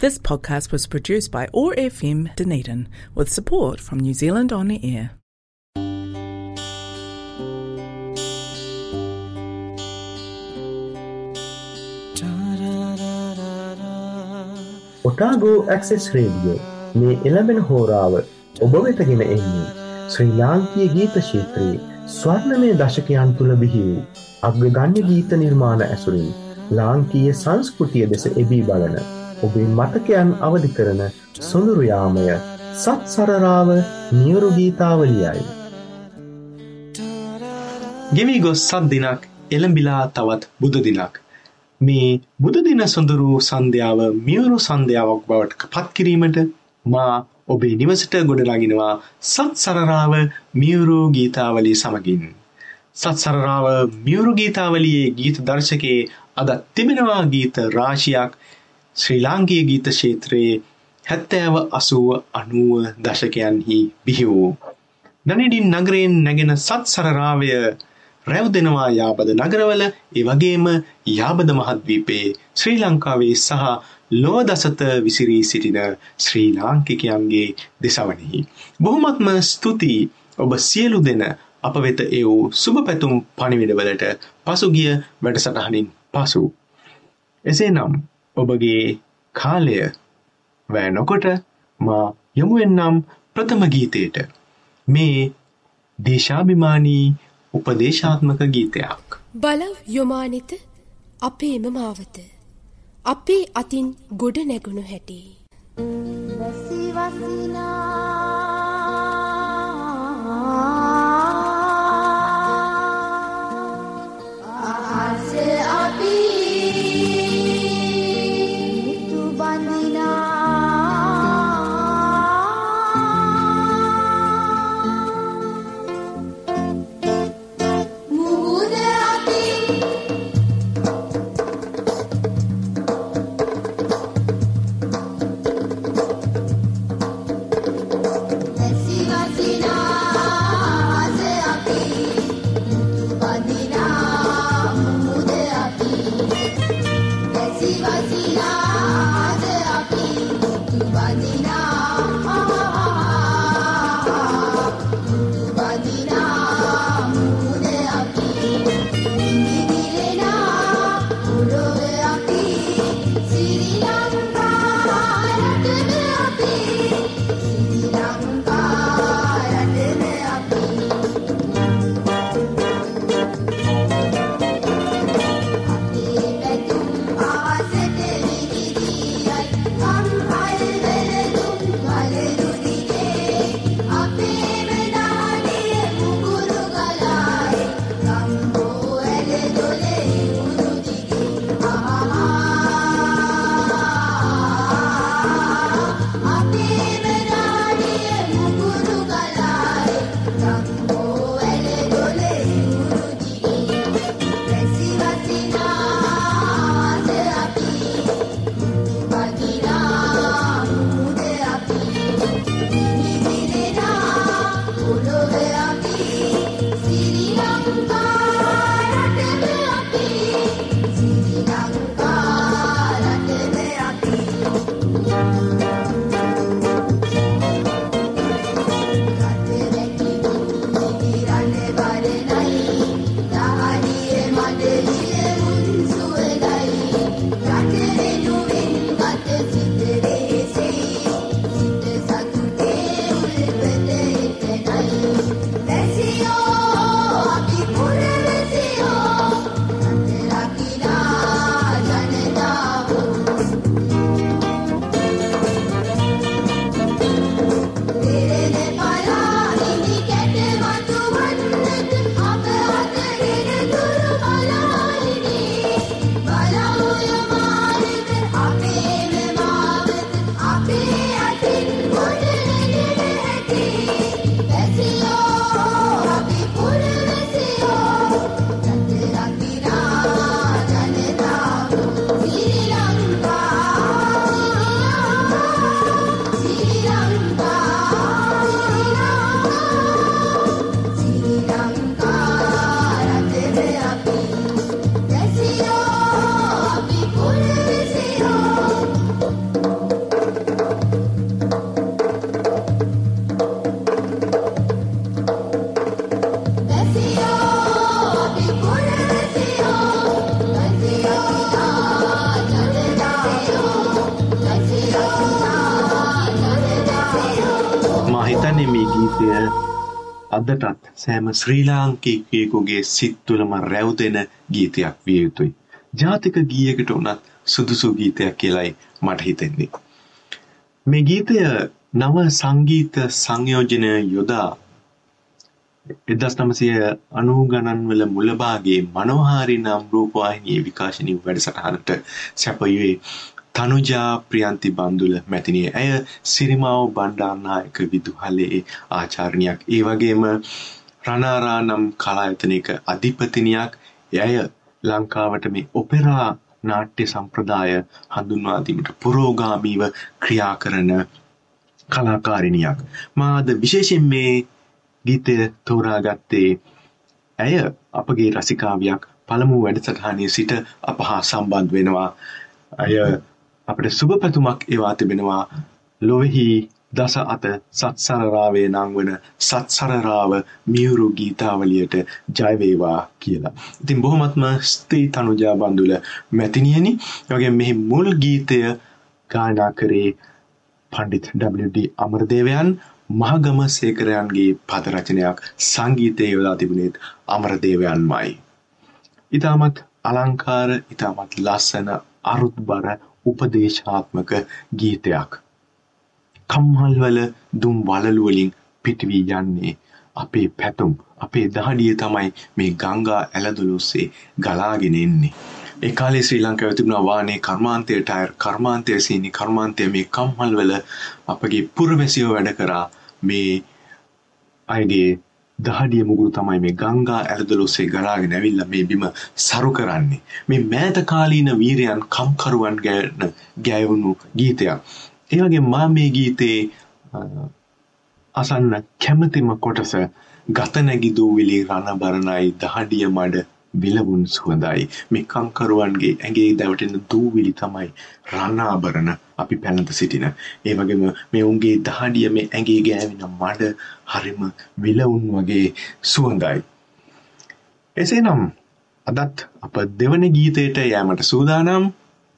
This podcast was produced by OAR FM Dunedin with support from New Zealand On the Air. Otago access radio මේ එළබෙන හෝරාව ඔබ වෙතගෙන එන්නේ ශ්‍රී ලාංකීය ගීත ශේත්‍රයේ ස්වර්ණමය දශකයන් තුළ බිහි වූ අග්‍රගණ්‍ය ගීත නිර්මාණ ඇසුරින් ලාංකීය සංස්කෘතිය දෙස එබී බලන ඔබේ මතකයන් අවධි කරන සොඳුරුයාමය සත් සරරාව නියුරු ගීතාවලියයි. ගෙවී ගොස් සත් දිනක් එළඹිලා තවත් බුදු දිනක්. මේ බුදුදින සොඳුරු සන්ධ්‍යාව මියුරු සන්ධ්‍යාවක් බවට පත් කිරීමට මා ඔබේ නිවසට ගොඩනගෙනවා සත් සරරාව මියුරු ගීතාවලි සමගින්. සත් සරරාව මියුරු ගීතාවලියේ ගීත දර්ශකයේ අද තිබෙනවා ගීත රාශියක් ශ්‍රී ලාංකීය ගීත ක්ෂේත්‍රයේ හැත්තෑව අසුව අනුව දශකයන්හි බිහි වූ. නනිඩින් නගරයෙන් නැගෙන සත් සරරාවය රැව් දෙනවා යාබද නගරවල ඒ වගේම යාබද මහද්වීපයේ ශ්‍රී ලංකාවේ සහ ලොව දසත විසිරී සිටින ශ්‍රී ලාංකිකයන්ගේ දෙසවනෙහි. බොහොමත්ම ස්තුතියි ඔබ සියලු දෙන අප වෙත ඒ වූ සුභ පැතුම් පණිවිඩවලට පසුගිය වැඩසටහනින් පසු. එසේ නම් ඔබගේ කාලය වැෑ නොකොට මා යොමුුවෙන්නම් ප්‍රථම ගීතයට මේ දේශාභිමානී උපදේශාත්මක ගීතයක්. බලව් යොමානිත අපේම මාවත. අපේ අතින් ගොඩ නැගුණු හැටි. වැසිවසිනා හිතන්නේ මේ ගීතය අදටත් සෑම ශ්‍රී ලාංකිකයෙකුගේ සිත් තුළම රැව්දෙන ගීතයක් විය යුතුයි. ජාතික ගීයකට උනත් සුදුසු ගීතයක් කියලයි මට හිතෙන්නේ. මේ ගීතය නව සංගීත සංයෝජනය යොදා එදස් නමසය අනු ගණන්වල මුලභාගේ මනෝහාරි නම් රූපවාහිනී විකාශනී වැඩසටහනට සැපයුවේ තනුජා ප්‍රියන්ති බන්දුල මැතිනිය ඇය සිරිමාව බණ්ඩාරනායක විදුහලේ ආචාරණයක්. ඒ වගේම රනාරා නම් කලායතනයක අධිපතිනියක්. ඇය ලංකාවට මේ ඔපෙරා නාට්‍ය සම්ප්‍රදාය හඳුන්වාදීමට පුරෝගාමීව ක්‍රියා කරන කලාකාරිනියක්. මාද විශේෂෙන් මේ ගීතය තෝරාගත්තේ ඇය අපගේ රසිකාවයක් පළමු වැඩසටහනේ සිට අප හා සම්බන්ධ වෙනවා. ඇය අපට සුභ පැතුමක් ඒවා තිබෙනවා ලොවෙහි දස අත සත්සරරාවේ නං වන සත්සරරාව මියුරු ගීතාවලියට ජයවේවා කියලා. ඉතින් බොහොමත්ම ස්ත්‍රී තනුජා බන්දුල මැතිනියනි වගේ මෙහි මුල් ගීතය ගායනා කරේ පණ්ඩිත් WD අමරදේවයන් මහගම සේකරයන්ගේ පද රචනයක් සංගීතය යොදා තිබුණේත් අමරදේවයන්මයි. ඉතාමත් අලංකාර ඉතාමත් ලස්සන අරුත්බර උපදේශාත්මක ගීතයක්. කම්හල්වල දුම් වලලුවලින් පිටවී යන්නේ අපේ පැතුම් අපේ දහඩිය තමයි මේ ගංගා ඇලදුලුස්සේ ගලාගෙන එන්නේ. ඒ කාලේ ශ්‍රී ලංකාවේ තිබුණා වානේ කර්මාන්තය ටයර් කර්මාන්තය සීනි කර්මාන්තය මේ කම්හල්වල අපගේ පුරවැසියෝ වැඩ කරා මේ අයගේ දහඩිය මුගුරු තමයි මේ ගංගා ඇලදලොස්සේ ගලාගෙන ඇවිල්ලා මේ බිම සරු කරන්නේ. මේ මෑත කාලීන වීරයන් කම්කරුවන් ගැන ගැයවුණු ගීතයක්. ඒ වගේ මා මේ ගීතේ අසන්න කැමතිම කොටස ගත නැගි දූවිලි රණබරණයි දහඩිය මඩ විලවුන් සුවඳයි මේ කංකරුවන්ගේ ඇගේ දැවටෙන දූවිලි තමයි රණාභරණ අපි පැළඳ සිටින. ඒ වගේම මේ උන්ගේ දහඩිය මේ ඇගේ ගෑවෙන මඩ හරිම විලවුන් වගේ සුවඳයි. එසේනම් අදත් අප දෙවන ගීතයට යෑමට සූදානම්.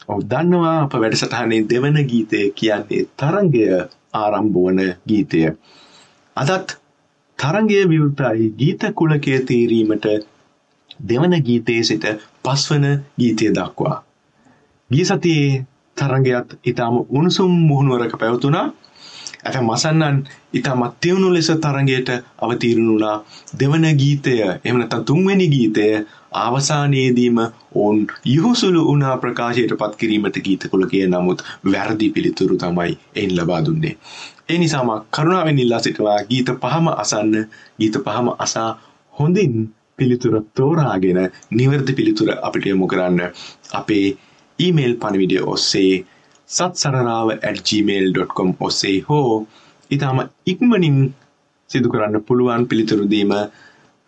ඔව් දන්නවා අප වැඩසටහනේ දෙවන ගීතය කියන්නේ තරංගය ආරම්භ වන ගීතය. අදත් තරංගය විවෘතයි ගීත කුලකය තීරීමට දෙවන ගීතයේ සිට පස්වන ගීතය දක්වා. ගිය සතියේ තරගයත් ඉතාම උණුසුම් මුහුණුවරක පැවතුනා ඇත මසන්නන් ඉතාමත් තිවුණු ලෙස තරගයට අවතීරණුනා දෙවන ගීතය එමනත තුන්වැනි ගීතය අවසානයේදීම ඔවුන් යුහුසුළු වනා ප්‍රකාශයට පත් කිරීමට ගීතකොළ කිය නමුත් වැරදි පිළිතුරු තමයි එයින් ලබා දුන්නේ. ඒ නිසාම කරුණාවෙන් ඉල්ලා සිටවා ගීත පහම අසන්න ගීත පහම අසා හොඳින් පිළිතුර තෝරාගෙන නිවැරදි පිළිතුර අපිට යොමු කරන්න. අපේ ඊමේල් පණවිඩිය ඔස්සේ සත්සරරාව@gmail.com ඔස්සේ හෝ ඉතාම ඉක්මනින් සිදු කරන්න පුළුවන් පිළිතුරුදීම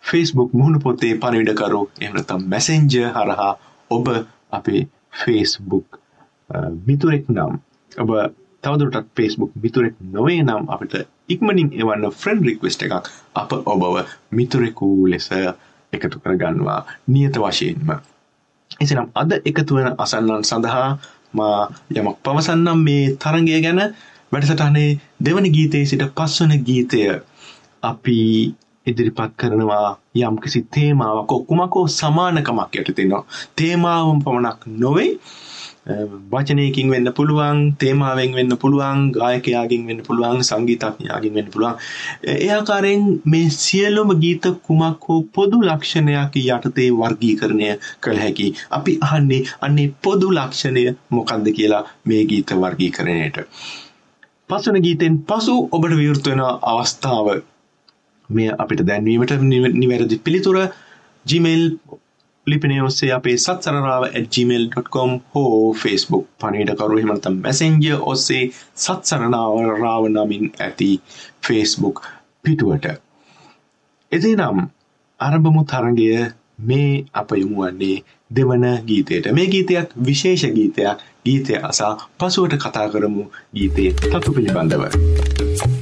Facebook මුහුණු පොතේ පණවිඩකරු එහෙම නැත්නම් Messenger හරහා ඔබ අපේ Facebook මිතුරෙක් නම් ඔබ තවදුරටත් Facebook මිතුරෙක් නොවේ නම් අපිට ඉක්මනින් එවන්න ෆ්‍රෙන්ඩ් රික්වෙස්ට් එකක් අප ඔබව මිතුරෙකු ලෙස එකතු කරගන්නවා නියත වශයෙන්ම. එසනම් අද එකතු වෙන අසන්නන් සඳහා මා යමක් පවසන්නම් මේ තරගය ගැන වැඩසටහනේ දෙවන ගීතයේ සිට පස්වන ගීතය අපි ඉදිරිපත් කරනවා යම්කිසි තේමාවක් ඔක්කුමකෝ සමානකමක් යටතෙනවා. තේමාවම් පමණක් නොවේ වචනයකින් වෙන්න පුළුවන් තේමාවෙන් වෙන්න පුළුවන් ගායකයාගෙන් වෙන්න පුළුවන් සංගීතඥයාගෙන් වෙන්න පුළුවන්. ඒ ආකාරයෙන් මේ සියලුම ගීත කුමක් හෝ පොදු ලක්ෂණයක් යටතේ වර්ගීකරණය කළ හැකි. අපි අහන්නේ අන්නේ පොදු ලක්ෂණය මොකක්ද කියලා මේ ගීත වර්ගීකරණයට. පස්වන ගීතෙන් පසු ඔබට විවෘත වෙන අවස්ථාව මේ අපිට දැන්වීමට නිවැරදි පිළිතුර Gmail ලිපිනේ ඔස්සේ අපේ සත්සරරාව gmail.com හෝ Facebook පණිඩකරු හිමනතම් මැසෙන්ජ ඔස්සේ සත්සරනාවරාව නමින් ඇති Facebook පිටුවට. එදේ නම් අරඹමු තරගය මේ අප යොමුවන්නේ දෙවන ගීතයට මේ ගීතයක් විශේෂ ගීතයක් ගීතය අසා පසුවට කතා කරමු ගීතයේ තතු පිළිබඳව. ගලන ගලන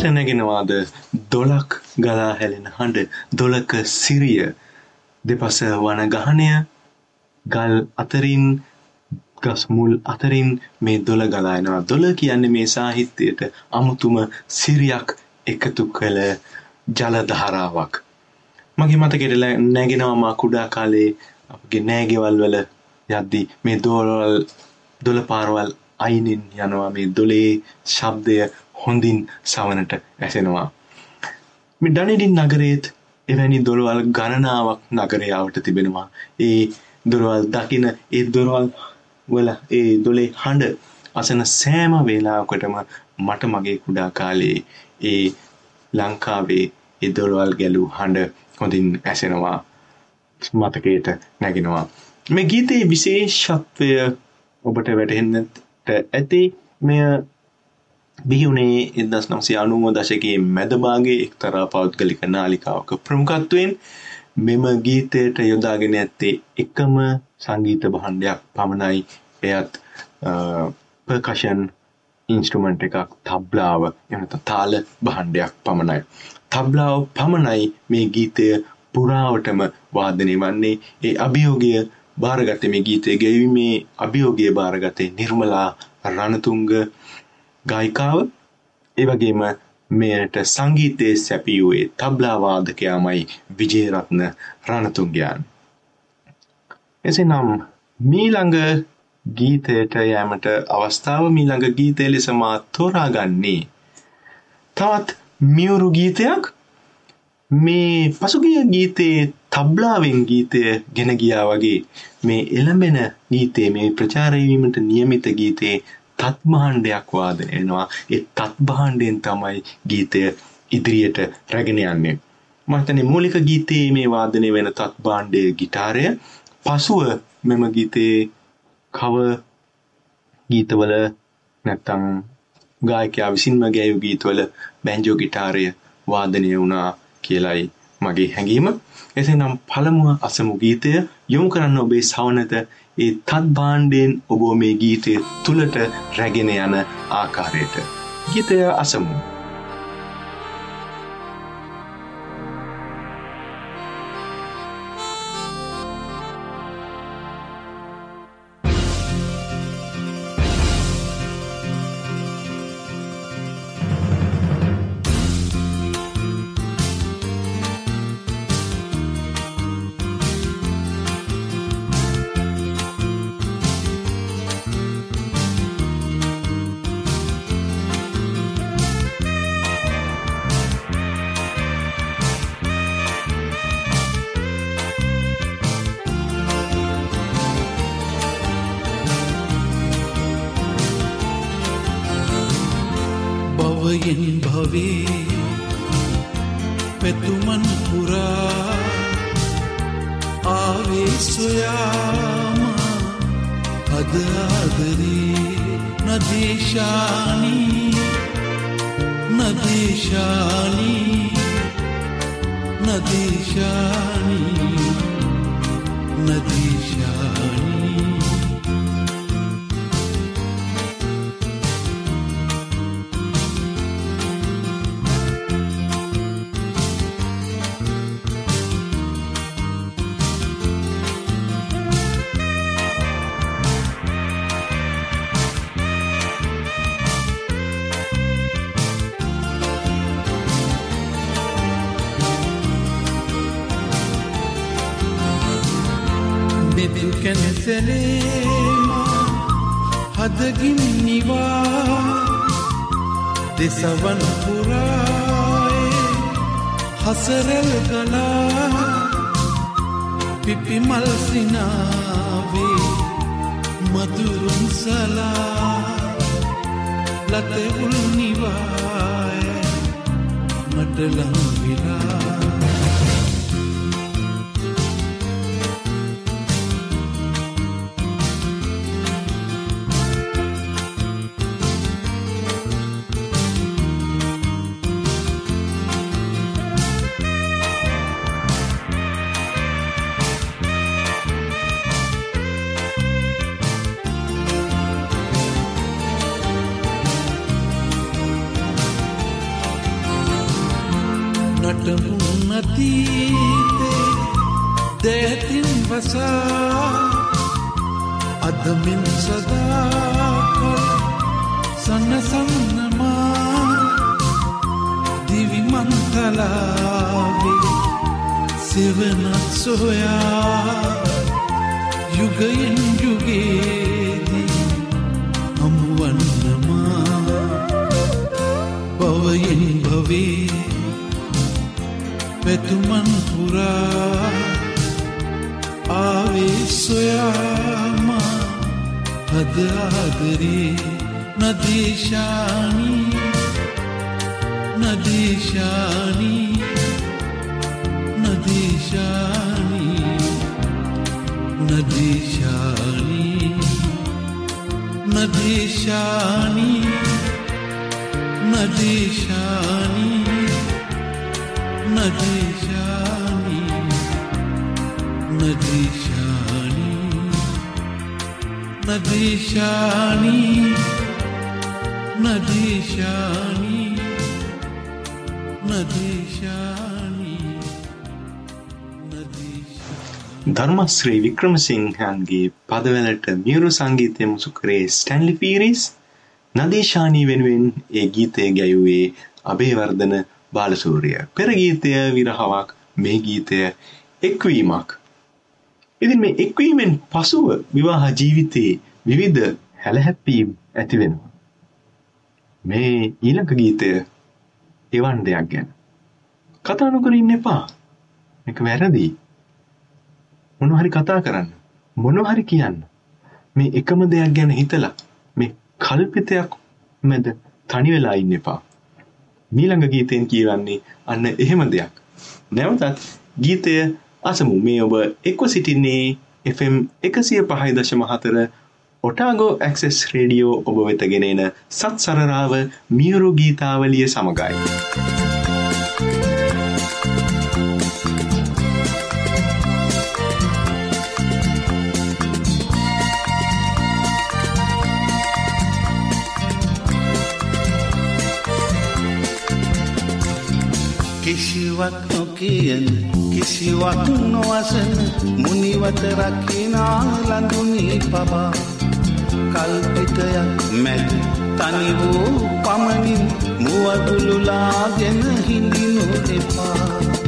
ඔබගේ මතකයට නැගෙනවාද? දොලක් ගලා හැලෙන හඬ දොලක සිරිය. දෙපස වන ගහනය ගල් අතරින් ගස් මුල් අතරින් මේ දොළ ගලායනවා දොළ කියන්නේ මේ සාහිත්‍යයට අමුතුම සිරියක් එකතු කළ ජලධාරාවක් මගේ මතකෙට නැගෙනවා මා කුඩා කාලේ අපගේ නෑගෙවල් වල යද්දී මේ දොරවල් දොළ පාරවල් අයිනින් යනවා. මේ දොලේ ශබ්දය හොඳින් සවනට ඇසෙනවා. මේ ඩනිඩින් නගරේත් එවැනි දොරවල් ගණනාවක් නගරයාවට තිබෙනවා. ඒ දොරවල් දකින ඒ දොරවල් වල ඒ දොලේ හඬ අසන සෑම වේලාවකටම මට මගේ කුඩා කාලේ ඒ ලංකාවේ ඒ දොරවල් ගැලූ හඬ හොඳින් ඇසෙනවා. මතකයට නැගෙනවා. මේ ගීතයේ විශේෂත්වය ඔබට වැටහෙන්නට ඇති මෙය බිහිවුණේ එදස් නම්සේ අනුව දශකයේ මැදභාගේ එක්තරා පෞද්ගලික නාලිකාවක ප්‍රමුකත්වයෙන් මෙම ගීතයට යොදාගෙන ඇත්තේ එකම සංගීත බහන්ඩයක් පමණයි එයත් පර්කෂන් ඉන්ස්ට්‍රමන්ට් එකක් තබ්ලාව එනත තාල බහන්ඩයක් පමණයි. තබ්ලාව පමණයි මේ ගීතය පුරාවටම වාදනය වන්නේ ඒ අභියෝගය භාරගත මේ ගීතය ගැවීමේ අභියෝගය භාරගතය නිර්මලා රණතුංග ගායිකාව ඒ වගේම මෙයට සංගීතයේ සැපියුවේ තබ්ලා වාදකයාමයි විජේරත්න රණතුංගයන්. එසේනම් මීළඟ ගීතයට යෑමට අවස්ථාව මීළඟ ගීතය ලෙස මා තෝරාගන්නේ තවත් මියුරු ගීතයක් මේ පසුගිය ගීතයේ තබ්ලාවෙන් ගීතය ගෙන ගියා වගේ මේ එළඹෙන ගීතේ මේ ප්‍රචාරය වීමට නියමිත ගීතේ තත් භාණ්ඩයක් වාදනය වෙනවා ඒ තත් භාණ්ඩයෙන් තමයි ගීතය ඉදිරියට රැගෙන යන්නේ මම හිතන්නේ මූලික ගීතයේ මේ වාදනය වෙන තත් භාණ්ඩයේ ගිටාරය පසුව මෙම ගීතයේ කව ගීතවල නැත්තම් ගායකයා විසින්ම ගැයූ ගීතවල බැන්ජෝ ගිටාරය වාදනය වුණා කියලයි මගේ හැඟීම. එසේනම් පළමුව අසමු ගීතය යොමු කරන්න ඔබේ සවනත ඒ තත් භාණ්ඩයෙන් ඔබ මේ ගීතය තුලට රැගෙන යන ආකාරයට. ගීතය අසමු. pura ave soyama adadari nadeshani nadeshani nadeshani nadeshani. හසරැල් ගලා පිපිමල් සිනාවේ මදුරුන් සලා ලතවුල් නිවාය මට ලංවිලා නටමුන් අතීතේ දැතින් වසා අදමින් සදාකල් සන්නසන්නමා දිවිමන්තලාවේ සෙවනත් සොයා යුගයෙන් යුගේදී හමුවන්නමා භවයෙන් භවේ පැතුමන් පුරා ආවේ සොයාම හද ආදරේ නදේශානී නදේශානී නදේශානී නදේශානී නදේශානී නදේශානී नदीशानी नदीशानी नदीशानी नदीशानी नदीशानी नदीशानी ධර්මශ්‍රී වික්‍රමසිංහන්ගේ පදවලට මියුරු සංගීතය මුසු කරේ ස්ටැන්ලි පීරිස් නදේශානී වෙනුවෙන් ඒ ගීතය ගැයුවේ අබේවර්ධන බාලසූරිය. පෙර ගීතය විරහවක් මේ ගීතය එක්වීමක්. ඉතින් මේ එක්වීමෙන් පසුව විවාහ ජීවිතයේ විවිධ හැලහැප්පීම් ඇති වෙනවා. මේ ඊළඟ ගීතය එවන් දෙයක් ගැන. කතා නොකර ඉන්න එපා. මේක වැරදි. මොනවා හරි කතා කරන්න. මොනවා හරි කියන්න. මේ එකම දෙයක් ගැන හිතලා මේ කල්පිතයක් මැද තනි වෙලා ඉන්න එපා. මීළඟ ගීතෙන් කියවන්නේ අන්න එහෙම දෙයක්. නැවතත් ගීතය අසමු මේ ඔබ එක්ව සිටින්නේ FM 105.4 ඔටාගෝ ඇක්සෙස් රේඩියෝ ඔබ වෙත ගෙනෙන සත් සරරාව මියුරු ගීතාවලිය සමගයි. කිසිවක් නොකියන කිසිවක් නොවසන මුනිවත රකිනා ලඳුනී පබා කල්පිතයක් මැද තනි වූ පමණින් මුවගුළුලාගෙන හිඳිනු එපා.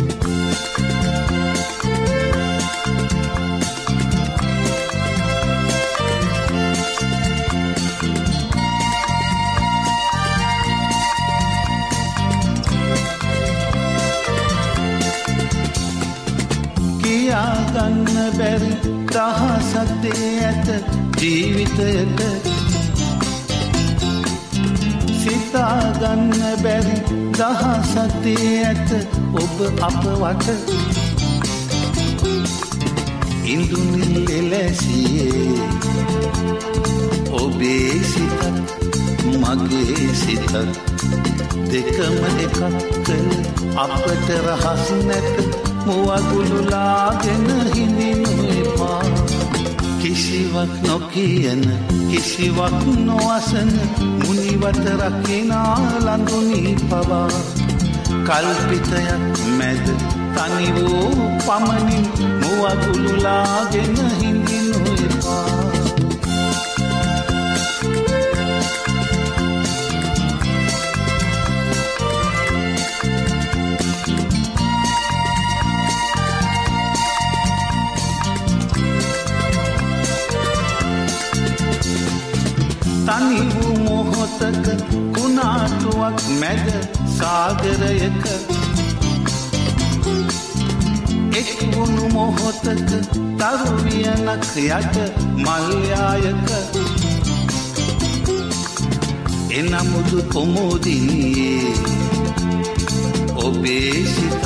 කියාගන්න බැරි දහසක්දේ ඇත ජීවිතයට. සිතාගන්න බැරි දහසක්දේ ඇත ඔබ අප වට ඉන්දුනිල් එලැසියේ ඔබේ සිතත් මගේ සිතත් දෙකම එකක් කළ අපට රහස් නැත. මුවගුළුලාගෙන හිඳිනු එපා කිසිවක් නොකියන කිසිවක් නොවසන මුනිවත රකිනා ලඳුනී පවා. කල්පිතයක් මැද තනි වූ පමණින් මුවගුළුලාගෙන හිඳිනු තනි වූ මොහොතක කුණාටුවක් මැද සාගරයක. එක්වුණු මොහොතක තරුවියනක් යට මල්යායක. එනමුදු කොමෝදිනියේ ඔබේ සිතත්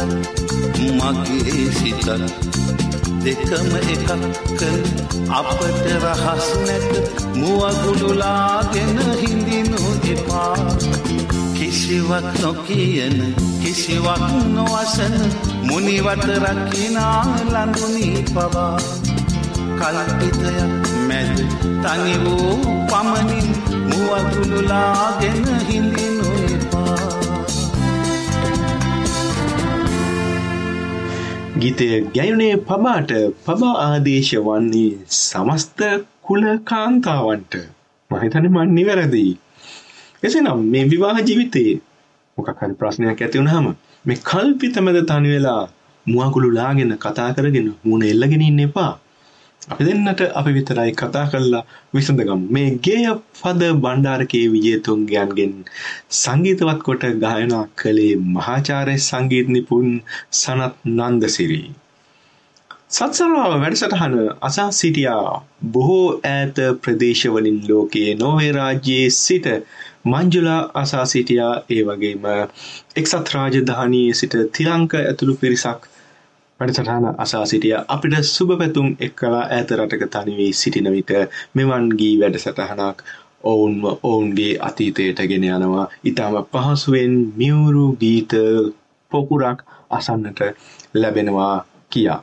මගේ සිතත්. දෙකම එකක් කළ අපට රහස් නැත. මුවගුළුලාගෙන හිඳිනු එපා. කිසිවක් නොකියන කිසිවක් නොවසන මුනිවත රකිනා ලඳුනී පවා. කල්පිතයක් මැද තනි වූ පමණින් මුවගුළුලාගෙන හිඳිනු ගීතය ගැයුනේ පබාට පබා ආදේශ වන්නේ සමස්ත කුල කාන්තාවන්ට මහිතන මන් නිවැරදිී. එසනම් මේ විවාහ ජීවිතයේ මොකක් හරි ප්‍රශ්නයක් ඇති වුණාම මේ කල්පිත මැද තනි වෙලා මුවකුළු ලාගෙන කතා කරගෙන මුණ එල්ලගෙන ඉන්න එපා. අපි දෙන්නට අපි විතරයි කතා කරලා විසඳගමු. මේ ගේය පද බණ්ඩාරකේ විජේතුන්ගයන්ගෙන් සංගීතවත් කොට ගායනා කළේ මහාචාර්ය සංගීත නිපුන් සනත් නන්දසිරි. සත්සරාව වැඩසටහන අසා සිටියා බොහෝ ඈත ප්‍රදේශවලින් ලෝකයේ නෝවේ රාජ්‍යයේ සිට මංජුලා අසා සිටියා ඒ වගේම එක්සත් රාජධානයේ සිට තිලංක ඇතුළු පිරිසක් වැඩසටහන අසා සිටිය අපිට සුබ පැතුම් එක්කලා ඈත රටක තනිවී සිටින විට මෙවන් ගී වැඩසටහනක් ඔවුන්ව ඔවුන්ගේ අතීතයට ගෙන යනවා ඉතාම පහසුවෙන් මියවුරු ගීත පොකුරක් අසන්නට ලැබෙනවා කියා.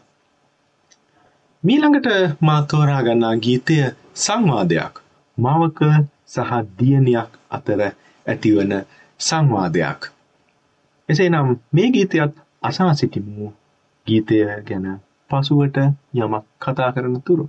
මීළඟට මා තෝරා ගන්නා ගීතය සංවාදයක් මවක සහ දියණියක් අතර ඇතිවන සංවාදයක්. එසේනම් මේ ගීතයත් අසා සිටිමු ගීතය ගැන පසුවට යමක් කතා කරන තුරු.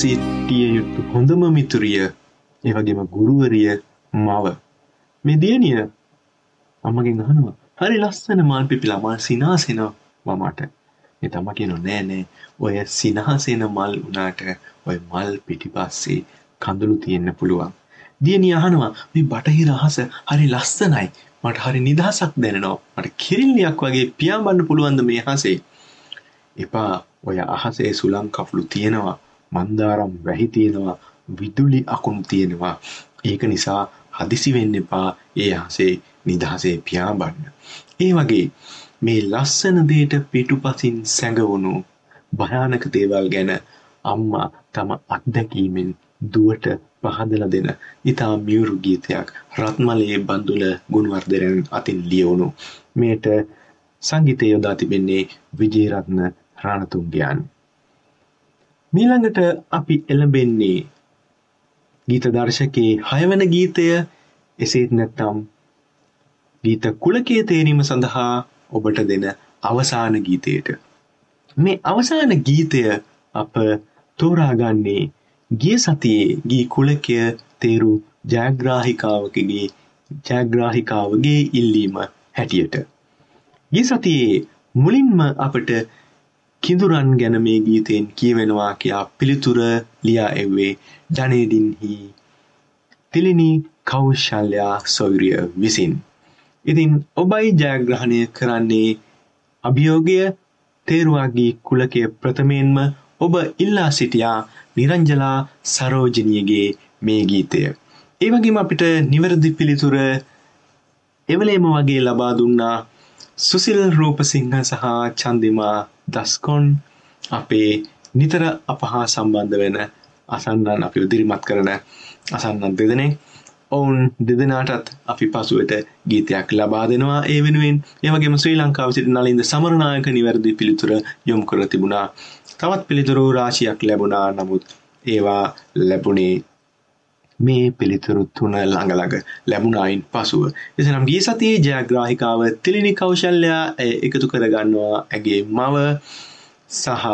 සිටිය යුතු හොඳම මිතුරිය ඒ වගේම ගුරුවරිය මව. මේ දියණිය අම්මගෙන් අහනවා හරි ලස්සන මල් පිපිලා මල් සිනාසෙනවා මමට ඒ තමා කියනවා නෑ නෑ. ඔය සිනාසෙන මල් උනාට ඔය මල් පිටිපස්සේ කඳුළු තියෙන්න පුළුවන්. දියණිය අහනවා මේ බටහිර අහස හරි ලස්සනයි. මට හරි නිදහසක් දැනෙනවා. මට කිරිල්ලියක් වගේ පියාඹන්න පුළුවන්ද මේ අහසේ? එපා. ඔය අහසේ සුළං කපුළු තියෙනවා. මන්දාරම් වැහි තියෙනවා විදුලි අකුණු තියෙනවා. ඒක නිසා හදිසි වෙන්න එපා. ඒ අහසේ නිදහසේ පියාඹන්න ඒ වගේ මේ ලස්සන දේට පිටුපසින් සැඟවුණු භයානක දේවල් ගැන අම්මා තම අත්දැකීමෙන් දුවට පහදලා දෙන ඉතා මියුරු ගීතයක් රත්මලේ බඳුල ගුණවර්ධනයන් අතින් ලියවුණු. මෙයට සංගීතය යොදා තිබෙන්නේ විජේරත්න රාණතුංගයන්. මීළඟට අපි එළඹෙන්නේ ගීත දර්ශකයේ හයවන ගීතය එසේත් නැත්නම් ගීත කුලකයේ තේරීම සඳහා ඔබට දෙන අවසාන ගීතයට. මේ අවසාන ගීතය අප තෝරාගන්නේ ගිය සතියේ ගී කුලකය තේරු ජයග්‍රාහිකාවකගේ ජයග්‍රාහිකාවගේ ඉල්ලීම හැටියට. ගිය සතියේ මුලින්ම අපට කිඳුරන් ගැන මේ ගීතයෙන් කියවෙනවා කියා පිළිතුර ලියා එව්වේ ජනේඩින්හි තිලිනි කෞශල්‍යා සොයුරිය විසින්. ඉතින් ඔබයි ජයග්‍රහණය කරන්නේ අභියෝගය තේරුවාගේ කුලකය ප්‍රථමයෙන්ම ඔබ ඉල්ලා සිටියා නිරංජලා සරෝජනියගේ මේ ගීතය. ඒ වගේම අපිට නිවැරදි පිළිතුර එවලේම වගේ ලබා දුන්නා සුසිල් රූපසිංහ සහ චන්දිමා දස්කොන් අපේ නිතර අප හා සම්බන්ධ වෙන අසන්නන් අපි උදිරිමත් කරන අසන්නන් දෙදෙනෙක් ඔවුන් දෙදෙනාටත් අපි පසුවට ගීතයක් ලබා දෙනවා ඒ වෙනුවෙන් ඒ වගේම ශ්‍රී ලංකාව සිට නලින්ද සමරනායක නිවැරදි පිළිතුර යොමු කර තිබුණා. තවත් පිළිතුරු රාශියක් ලැබුණා. නමුත් ඒවා ලැබුණේ මේ පිළිතුරු තුන ළඟ ළඟ ලැබුණායින් පසුව. එසනම් ගිය සතියේ ජයග්‍රාහිකාව තිලිනි කෞශල්‍යා එකතු කරගන්නවා ඇගේ මව සහ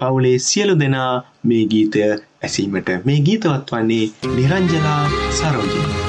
පවුලේ සියලු දෙනා මේ ගීතය ඇසීමට මේ ගීතවත් වන්නේ නිරංජලා සරෝජිනී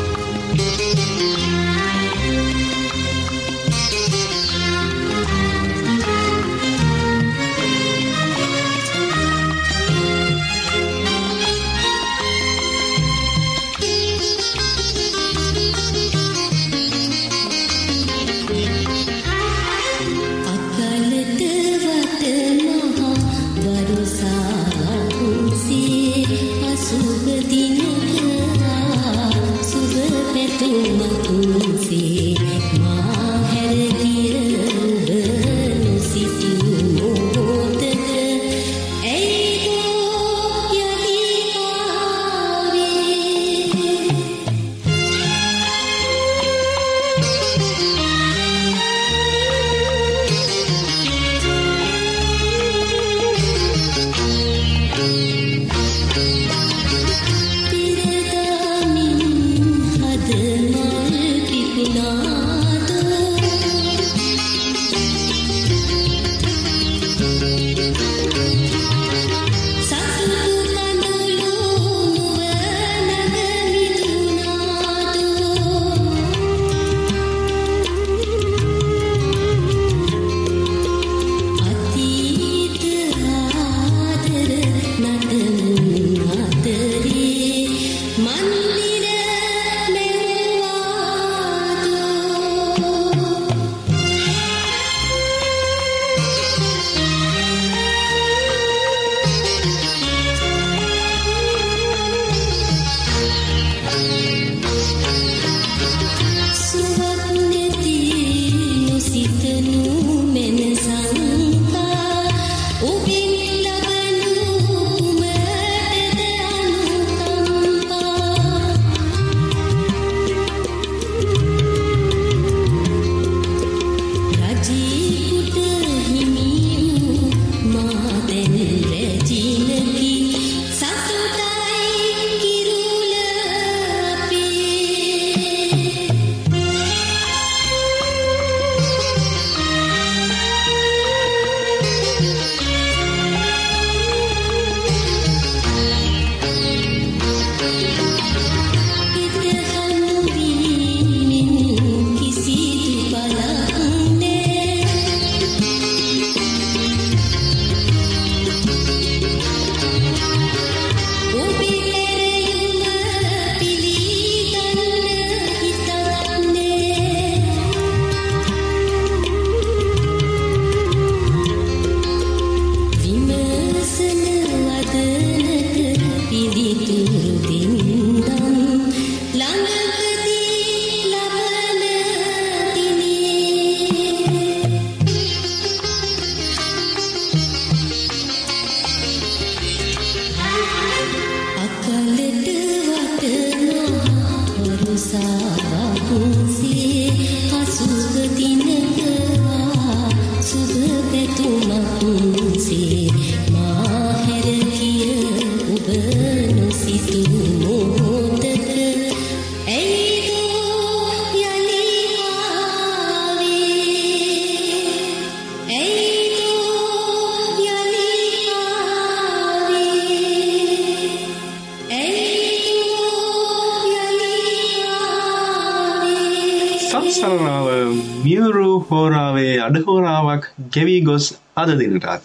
අඩහෝරාවක් ගෙවී ගොස් අද දිනටත්.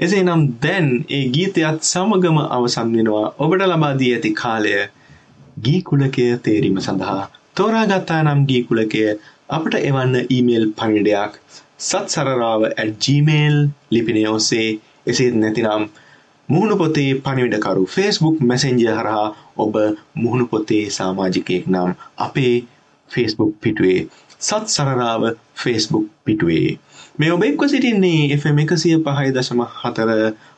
එසේ නම් දැන් ඒ ගීතයත් සමගම අවසන් වෙනවා. ඔබට ලබාදී ඇති කාලය ගී කුලකය තේරීම සඳහා. තෝරාගත්තා නම් ගී කුලකය. අපට එවන්න ඊමේල් පණිඩයක් සත් සරරාව gmail ලිපිනය ඔස්සේ. එසේත් නැතිනම් මුහුණු පොතේ පණිවිඩකරු ෆේස්බුක් මැසෙන්ජ හරහා ඔබ මුහුණු පොතේ සාමාජිකයෙක් නම් අපේ ෆේස්බුක් පිටුවේ. සත් සරරාව ෆේස්බුක් පිටුවේ. මේ ඔබ එක්ව සිටින්නේ FM එකසිය පහයි දශම හතර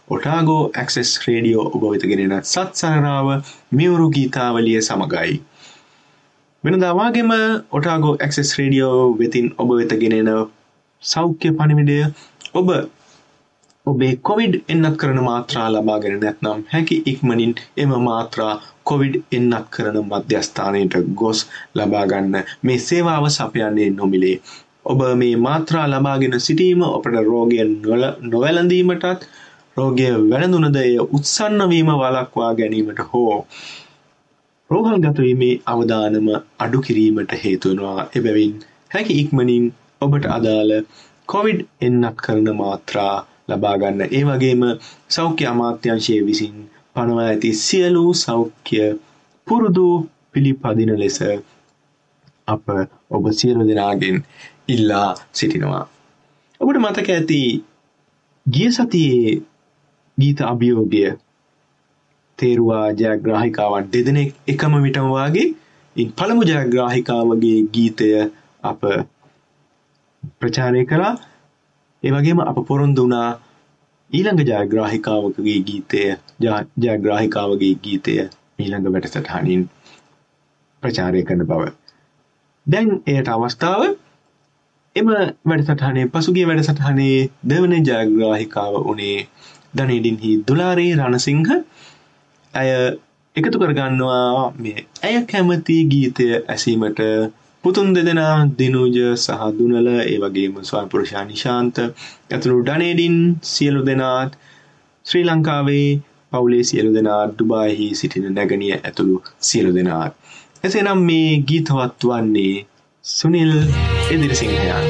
ඔටාගෝ ඇක්සෙස් රේඩියෝ ඔබ වෙතගෙනෙන සත් සරරාව මියවුරු ගීතාවලිය සමගයි. වෙනදාවාගේම ඔටාගෝ ඇක්සෙස් රේඩියෝ වෙතින් ඔබ වෙතගෙනෙන සෞඛ්‍ය පණිවිඩය ඔබ ඔබේ කොවිඩ් එන්නත් කරන මාත්‍රා ලබාගෙන නැත්නම් හැකි ඉක්මනින් එම මාත්‍රා කොවිඩ් එන්නත් කරන මධ්‍යස්ථානයට ගොස් ලබාගන්න මේ සේවාව සපයන්නේ නොමිලේ. ඔබ මේ මාත්‍රා ලබාගෙන සිටීම ඔපට රෝගයෙන් නොවැලඳීමටත් රෝගය වැළඳුනද එය උත්සන්නවීම වලක්වා ගැනීමට හෝ රෝහල් ගතවීමේ අවධානම අඩු කිරීමට හේතුවනවා එබැවින් හැකි ඉක්මනින් ඔබට අදාළ කොවිඩ් එන්නත් කරන මාත්‍රා ලබාගන්න ඒ වගේම සෞඛ්‍ය අමාත්‍යංශය විසින් පනවා ඇති සියලු සෞඛ්‍ය පුරුදු පිළිපදින ලෙස අප ඔබ සියලු දෙනාගෙන් ඉල්ලා සිටිනවා. ඔබට මතක ඇති ගිය සතියේ ගීත අභියෝගය තේරුවා ජයග්‍රාහිකාවන් දෙදෙනෙක් එකම විටම වාගේ ඉන් පළමු ජයග්‍රාහිකාවගේ ගීතය අප ප්‍රචාරය කළා ඒ වගේම අප පොරොන්දු වුණා ඊළඟ ජයග්‍රාහිකාවකගේ ගීතය ජයග්‍රාහිකාවගේ ගීතය ඊළඟ වැඩසටහනින් ප්‍රචාරය කරන බව. දැන් එයට අවස්ථාව එම වැඩසටහනේ පසුගිය වැඩසටහනේ දෙවන ජයග්‍රාහිකාව වනේ දනඩින්හි දුලාරී රණසිංහ ඇය එකතු කරගන්නවා මේ ඇය කැමති ගීතය ඇසීමට පුතුන් දෙදෙනා දිනුජ සහ දුනල ඒ වගේම ස්වල්පුරුෂා නිශාන්ත ඇතුළු ඩනේඩින් සියලු දෙනාත් ශ්‍රී ලංකාවේ පවුලේ සියලු දෙනා ඩුබායිහි සිටින නැගනිය ඇතුළු සියලු දෙනාත්. එසේනම් මේ ගීතවත් වන්නේ සුනිල් එදිරිසිංහයන්.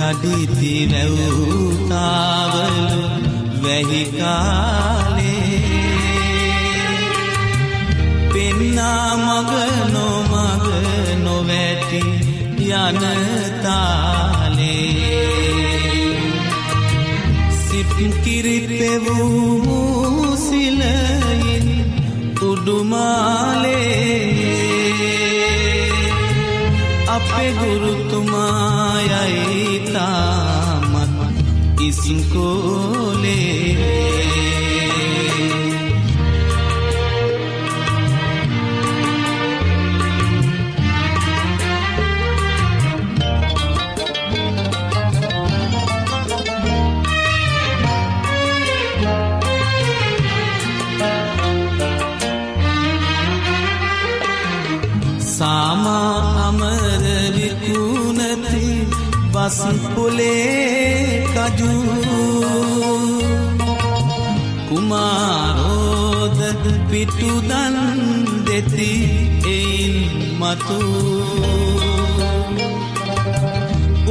කඩිති වැව්තාවල වැහිකාලේ පෙන්නා මග නොමග නොවැටි යනතාලේ සිප්කිරිපෙවූ සිලයින් උඩුමාලේ. අපේ ගුරුතුමායයි තාමත් ඉසින්කෝලේ පොලේ කජු. කුමාරෝද පිටුදන් දෙති එයින් මතු.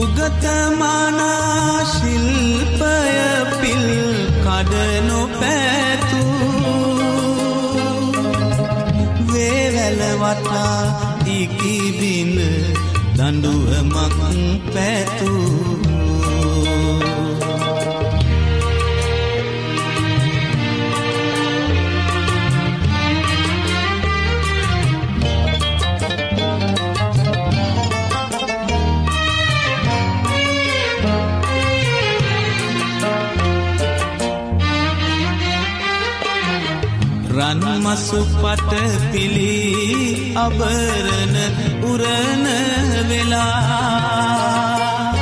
උගතමානා ශිල්පය පිල් කඩනො පැතු වේවැලවටා ඉකිබින දඩුවමක් පැතුූ. රන්මසු පට පිළි අබරණ උරණ වෙලා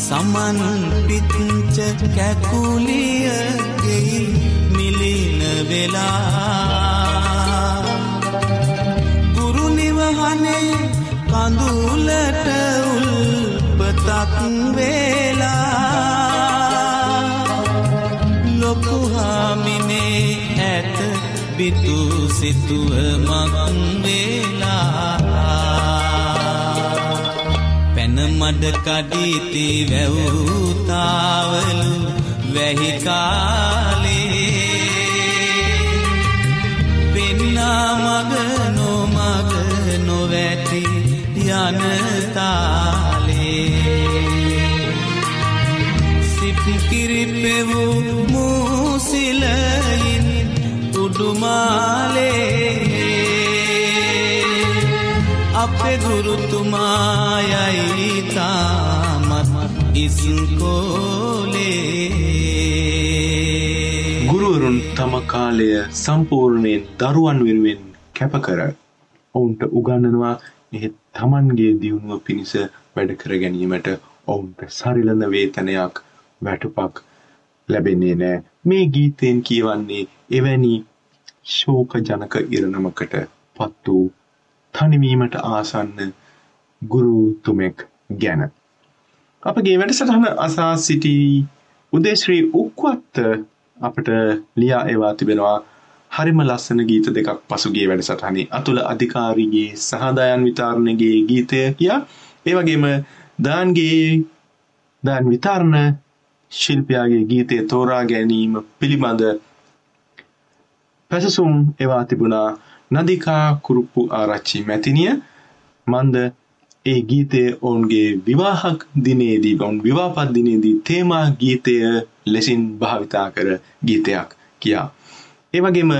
සමන් පිච්ච කැකුලියගෙයි මිලින වෙලා කඳුලට උල්පතක් වේලා ලොකු හාමිනේ ඇත බිතු සිතුවමක් වේලා මඩ කඩීති වැවූතාවලු වැහිකාලේ පෙන්නා මග නොමග නොවැටි යනතාලේ සිප්කිරිපෙවූ මූසිලයින් උඩුමාලේ. අපේ ගුරුතුමායයි තාමත් ඉස්කෝලේ ගුරුවරුන් තම කාලය සම්පූර්ණයෙන් දරුවන් වෙනුවෙන් කැපකර ඔවුන්ට උගන්නනවා එහෙ තමන්ගේ දියුණුව පිණිස වැඩ කර ගැනීමට ඔවුන්ට සරිලඳ වේතනයක් වැටුපක් ලැබෙන්නේ නෑ මේ ගීතයෙන් කියවන්නේ එවැනි ශෝක ජනක ඉරණමකට පත් වූ තනිවීමට ආසන්න ගුරුතුමෙක් ගැන. අපගේ වැඩසටහන අසා සිටි උදේශ්‍රී උක්වත්ත අපට ලියා ඒවා තිබෙනවා. හරිම ලස්සන ගීත දෙකක් පසුගේ වැඩසටහනේ. අතුල අධිකාරීගේ සහදායන් විතාරණගේ ගීතය කියා ඒ වගේම දාන්ගේ දාන් විතාරණ ශිල්පයාගේ ගීතය තෝරා ගැනීම පිළිබඳ පැසසුම් එවා තිබුණා. නදිකා කුරුප්පු ආරච්චි මැතිනිය මන්ද ඒ ගීතය ඔවුන්ගේ විවාහක් දිනේදී ඔවුන් විවාපත් දිනේදී තේමා ගීතය ලෙසින් භාවිතා කර ගීතයක් කියා. ඒ වගේම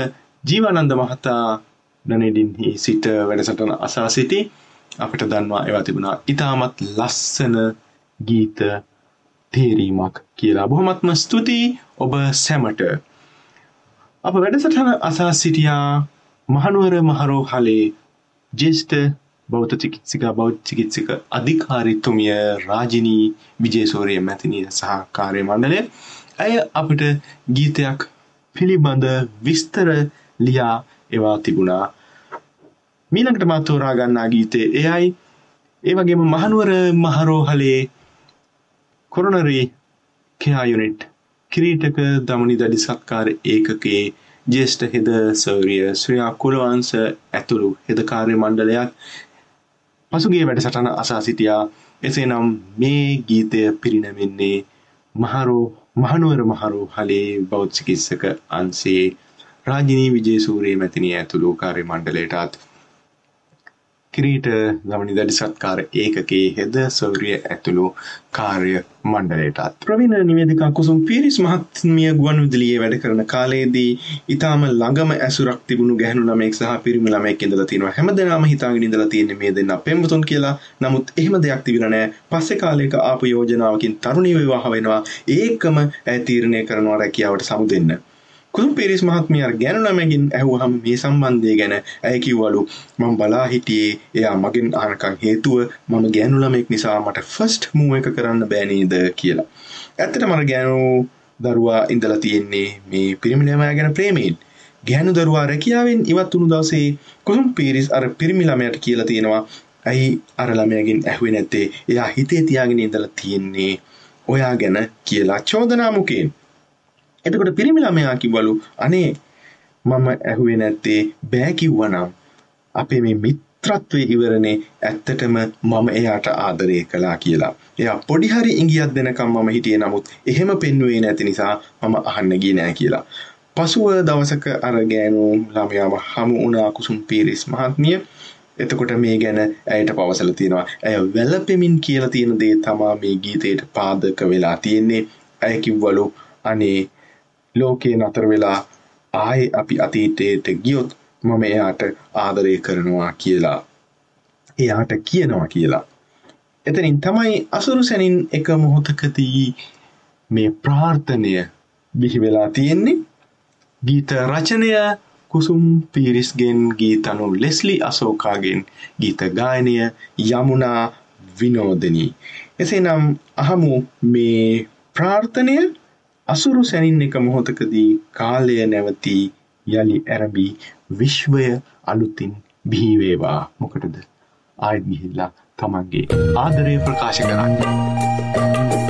ජීවානන්ද මහතා නනෙඩින්හි සිට වැඩසටන අසා සිටි අපිට දන්වා ඒවා තිබුණා ඉතාමත් ලස්සන ගීත තේරීමක් කියලා. බොහොමත්ම ස්තුතියි ඔබ සැමට. අප වැඩසටහන අසා සිටියා මහනුවර මහරෝ හලේ ජේෂ්ඨ බෞද්ධ චිකිත්සිකා බෞද්ධ චිකිත්සික අධිකාරීතුමිය රාජිනී විජේසූරිය මැතිනිය සහ කාර්ය මණ්ඩලය. ඇය අපිට ගීතයක් පිළිබඳ විස්තර ලියා එවා තිබුණා. මීළඟට මා තෝරා ගන්නා ගීතය එයයි. ඒ වගේම මහනුවර මහරෝහලේ කොරොනරි කෙයා යුනිට් කිරීටක දමනි දඩි සත්කාර ඒකකේ ජේෂ්ඨ හෙද සෞරිය ශ්‍රියා කුලවංශ ඇතුළු හෙද කාර්ය මණ්ඩලයක් පසුගිය වැඩසටහන අසා සිටියා. එසේනම් මේ ගීතය පිරිනැමෙන්නේ මහරෝ මහනුවර මහරෝ හලේ බෞද්ධ චිකිත්සක අංශයේ රාජිනී විජේසූරිය මැතිණිය ඇතුළු කාර්ය මණ්ඩලයටත්. කිරීට ගමනි දඩි සත්කාර ඒකකේ හෙද සෞරිය ඇතුළු කාර්ය මණ්ඩලයටත්. ප්‍රවීණ නිවේදිකා කුසුම් පිරිස් මහත්මිය ගුවන් විදුලියේ වැඩ කරන කාලයේදී ඊටාම ළඟම ඇසුරක් තිබුණු ගැහණු ළමෙක් සහ පිරිමි ළමෙක් ඉඳලා තියෙනවා. හැමදෙනාම හිතාගෙන ඉඳලා තියෙන්නේ මේ දෙන්නා පෙම්වතුන් කියලා. නමුත් එහෙම දෙයක් තිබුණා නෑ. පස්සේ කාලයක ආපු යෝජනාවකින් තරුණිය විවාහ වෙනවා. ඒකම ඇය තීරණය කරනවා රැකියාවට සමුදෙන්න. කුළුම් පීරිස් මහත්මිය අර ගැනු ළමගෙන් ඇහුවහම මේ සම්බන්ධය ගැන ඇය කිව්වලු මම බලා හිටියේ එයා මගෙන් අහනකම් හේතුව මම ගැනු ළමෙක් නිසා මට ෆස්ට් මූව් එක කරන්න බෑ නේද කියලා. ඇත්තටම අර ගැනු දරුවා ඉඳලා තියෙන්නේ මේ පිරිමි ළමයා ගැන ප්‍රේමයෙන්. ගැනු දරුවා රැකියාවෙන් ඉවත් වුණු දවසේ කුළුම් පීරිස් අර පිරිමි ළමයාට කියලා තියෙනවා ඇයි අර ළමයාගෙන් ඇහුවේ නැත්තේ එයා හිතේ තියාගෙන ඉඳලා තියෙන්නේ ඔයා ගැන කියලා චෝදනා මුකෙන්. එතකොට පිරිමි ළමයා කිව්වලු අනේ මම ඇහුවේ නැත්තේ බෑ කිව්වනම් අපේ මේ මිත්‍රත්වය ඉවරනේ ඇත්තටම මම එයාට ආදරය කළා කියලා. එයා පොඩි හරි ඉඟියක් දෙනකම් මම හිටියේ නමුත් එහෙම පෙන්වුවේ නැති නිසා මම අහන්න ගියේ නෑ කියලා. පසුව දවසක අර ගෑනු ළමයාම හමු වුණා කුසුම් පීරිස් මහත්මිය. එතකොට මේ ගැන ඇයට පවසලා තියෙනවා. ඇය වැළපෙමින් කියලා තියෙන දේ තමා මේ ගීතයට පාදක වෙලා තියෙන්නේ. ඇය කිව්වලු අනේ ලෝකයේ නතර වෙලා ආයේ අපි අතීතයට ගියොත් මම එයාට ආදරය කරනවා කියලා. එයාට කියනවා කියලා. එතනින් තමයි අසුරු සැනින් එක මොහොතකදී මේ ප්‍රාර්ථනය බිහි වෙලා තියෙන්නේ. ගීත රචනය කුසුම් පීරිස්ගෙන් ගීතනු ලෙස්ලි අසෝකාගෙන් ගීත ගායනය යමුනා විනෝදනී. එසේනම් අහමු මේ ප්‍රාර්ථනය අසුරු සැනින් එක මොහොතකදී කාලය නැවතී යළි ඇරඹී විශ්වය අලුතින් බිහි වේවා මොකටද ආයෙත් ගිහිල්ලා තමන්ගේ ආදරය ප්‍රකාශ කරන්න.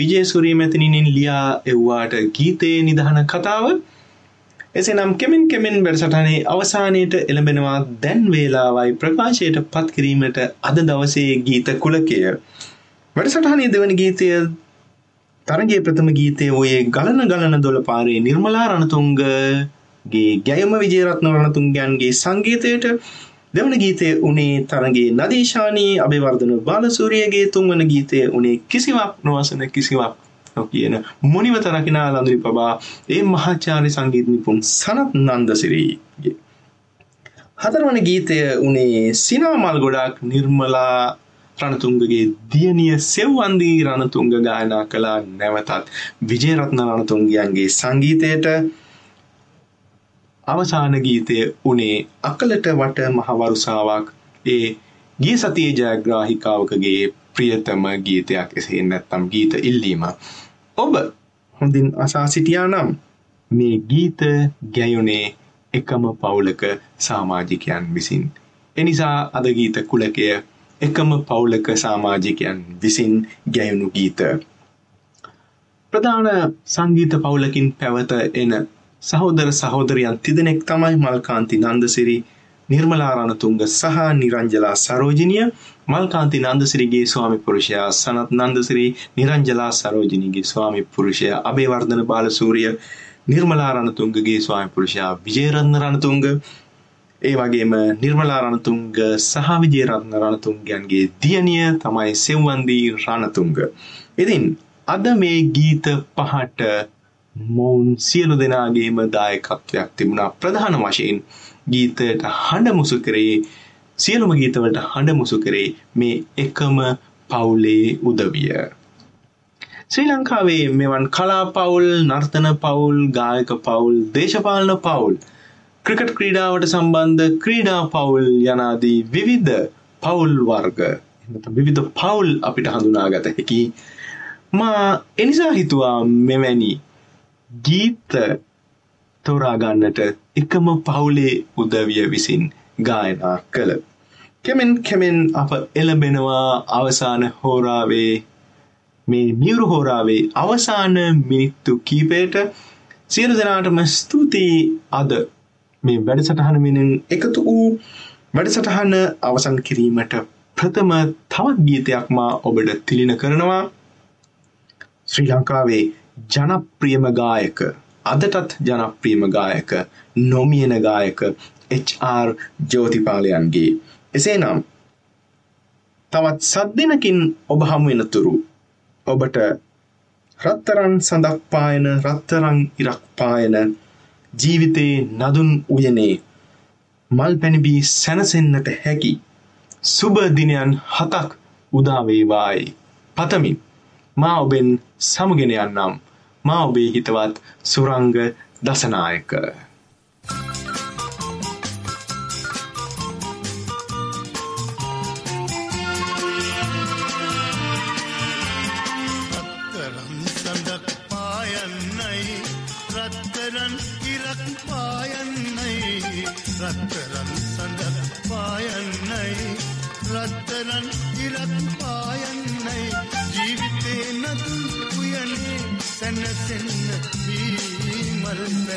විජේසුරී මැතිනින් ලියා එව්වාට ගීතයේ නිදහන කතාව. එසේනම් කෙමෙන් කෙමෙන් වැඩසටහනේ අවසානයට එළඹෙනවා දැන් වේලාවයි ප්‍රකාශයට පත් කිරීමට අද දවසේ ගීත කුලකය. වැඩසටහනේ දෙවන ගීතය තරගේ ප්‍රථම ගීතය ඔයේ ගලන ගලන දොළ පාරේ නිර්මලා රණතුංගගේ ගැයම විජේරත්න රණතුංගයන්ගේ සංගීතයට දෙවන ගීතය උනේ තරගේ නදීශානී අභිවර්ධන බාලසූරියගේ තුන්වන ගීතය උනේ කිසිවක් නොවසන කිසිවක් නොකියන මොනිවත රකිනා ලඳුරි පබා ඒ මහාචාර්ය සංගීත නිපුන් සනත් නන්දසිරිගේ. හතරවන ගීතය උනේ සිනාමල් ගොඩක් නිර්මලා රණතුංගගේ දියණිය සෙව්වන්දී රණතුංග ගායනා කළා නැවතත් විජේරත්න රණතුංගයන්ගේ සංගීතයට අවසාන ගීතය උනේ අකලට වට මහවරුසාවක් ඒ ගිය සතියේ ජයග්‍රාහිකාවකගේ ප්‍රියතම ගීතයක් එසේ නැත්තම් ගීත ඉල්ලීම ඔබ හොඳින් අසා සිටියා නම් මේ ගීත ගැයුනේ එකම පවුලක සාමාජිකයන් විසින්. එනිසා අද ගීත කුලකය එකම පවුලක සාමාජිකයන් විසින් ගැයුණු ගීත. ප්‍රධාන සංගීත පවුලකින් පැවත එන සහෝදර සහෝදරයන් තිදෙනෙක් තමයි මල්කාන්ති නන්දසිරි නිර්මලා රණතුංග සහ නිරංජලා සරෝජිනිය මල්කාන්ති නන්දසිරිගේ ස්වාමි පුරුෂයා සනත් නන්දසිරි නිරංජලා සරෝජිනිගේ ස්වාමි පුරුෂයා අබේවර්ධන බාලසූරිය නිර්මලා රණතුංගගේ ස්වාමි පුරුෂයා විජේරත්න රණතුංග ඒ වගේම නිර්මලා රණතුංග සහ විජේරත්න රණතුංගයන්ගේ දියණිය තමයි සෙව්වන්දී රණතුංග. ඉතින් අද මේ ගීත පහට මොවුන් සියලු දෙනාගේම දායකත්වයක් තිබුණා ප්‍රධාන වශයෙන් ගීතයට හඬ මුසු කරේ සියලුම ගීතවලට හඬ මුසු කරේ මේ එකම පවුලේ උදවිය. ශ්‍රී ලංකාවේ මෙවන් කලා පවුල් නර්තන පවුල් ගායක පවුල් දේශපාලන පවුල් ක්‍රිකට් ක්‍රීඩාවට සම්බන්ධ ක්‍රීඩා පවුල් යනාදී විවිධ පවුල් වර්ග එනත විවිධ පවුල් අපිට හඳුනාගත හැකි මා එනිසා හිතුවා මෙවැනි ගීත තෝරාගන්නට එකම පවුලේ උදවිය විසින් ගායනා කළ. කෙමෙන් කෙමෙන් අප එළඹෙනවා අවසාන හෝරාවේ මේ මියුරු හෝරාවේ අවසාන මිනිත්තු කීපයට සියලු දෙනාටම ස්තුතියි අද මේ වැඩසටහන වෙනින් එකතු වූ වැඩසටහන අවසන් කිරීමට ප්‍රථම තවත් ගීතයක් මා ඔබට තිලින කරනවා ශ්‍රී ලංකාවේ ජනප්‍රියම ගායක. අදටත් ජනප්‍රියම ගායක නොමියන ගායක HR ජෝතිපාලයන්ගේ එසේනම් තවත් සද්දිනකින් ඔබ හමු වෙනතුරු ඔබට රත්තරන් සඳක් පායන රත්තරන් ඉරක් පායන ජීවිතයේ නදුන් උයනේ මල් පැණිබී සැනසෙන්නට හැකි සුබ දිනයන් හතක් උදා වේවායි. පතමින් මා ඔබෙන් සමුගෙන යන්නම්. මා ඔබේ හිතවත් සුරංග දසනායක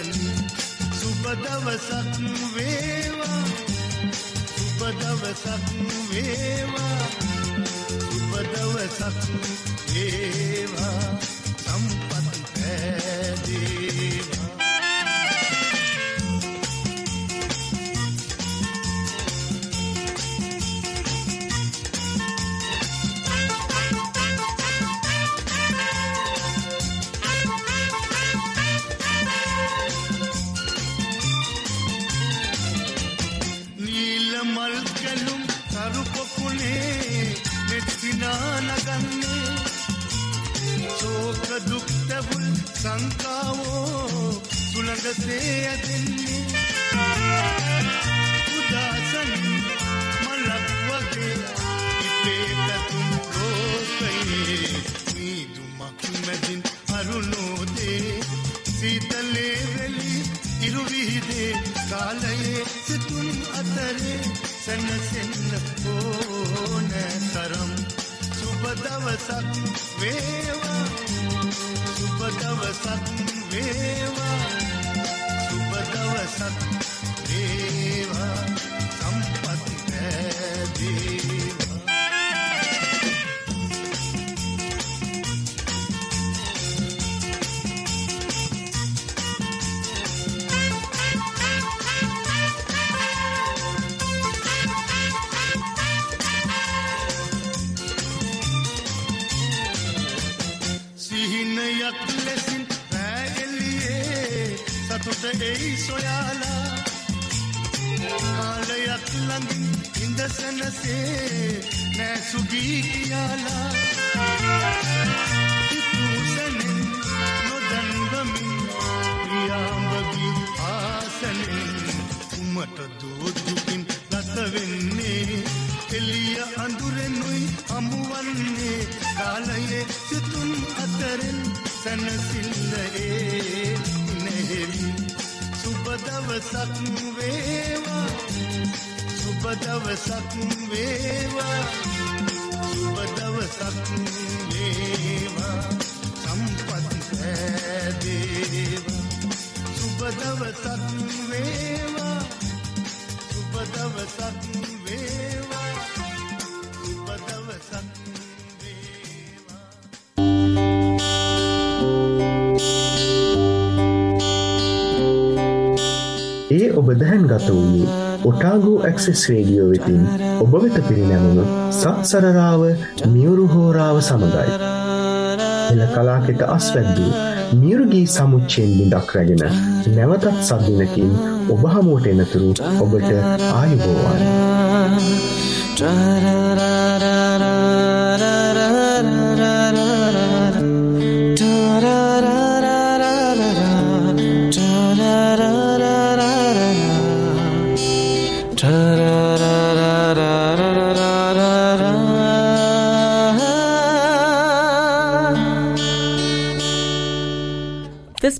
වීමල් පැන් සුබ දවසක් වේවා. සුබ දවසක් වේවා. උපදවසක් ඒවා සම්පත් පැදේවා දුක් තැවුල් සංකාවෝ සුළඟසේ ඇදෙන්නේ උදාසන් මලක් වගේ ඉපේ පැතුම් ලෝකයේ මීදුමක් මැදින් අරුණෝදේ සීතලේ වෙලි ඉරුවිහිදේ කාලයේ සිතුම් අතරේ සැනසෙන්න ඕන තරම් සුබ දවසක් වේවා සුබ දවසක් වේවා සුබ දවසක් වේවා සම්පත් පැදේවා ඉඳසනසේ නෑ සුගී කියාලා හිතුසනෙන් නොදන්වමින් ප්‍රියාඹගී ආසනෙන් උමට දෝදුකින් ගත වෙන්නේ එලිය අඳුරෙනුයි හමුවන්නේ. කාලයේ සිතුම් අතරෙන් සැනසිල්ල ඒ නෙහෙවි සුබදවසක් වේවා. සුබදවසක් වේවා සුබදවසක් වේවා සම්පත් සෑදේවා සුබදවසක් වේවා සුබදවසක් වේවා සුබදවසක් වේවා ඒ ඔබ දැහැන් ගත වූයේ ඔටාගෝ ඇක්සෙස් රේඩියෝ වෙතින් ඔබ වෙත පිරිනැමුණු සත්සරරාව මියුරු හෝරාව සමඟයි. එල කලාකෙට අස්වැද්දූ මියුරුගී සමුච්චයෙන් බිඳක් රැගෙන නැවතත් සද්දිනකින් ඔබ හමුවට එනතුරු ඔබට ආයුබෝවන්. This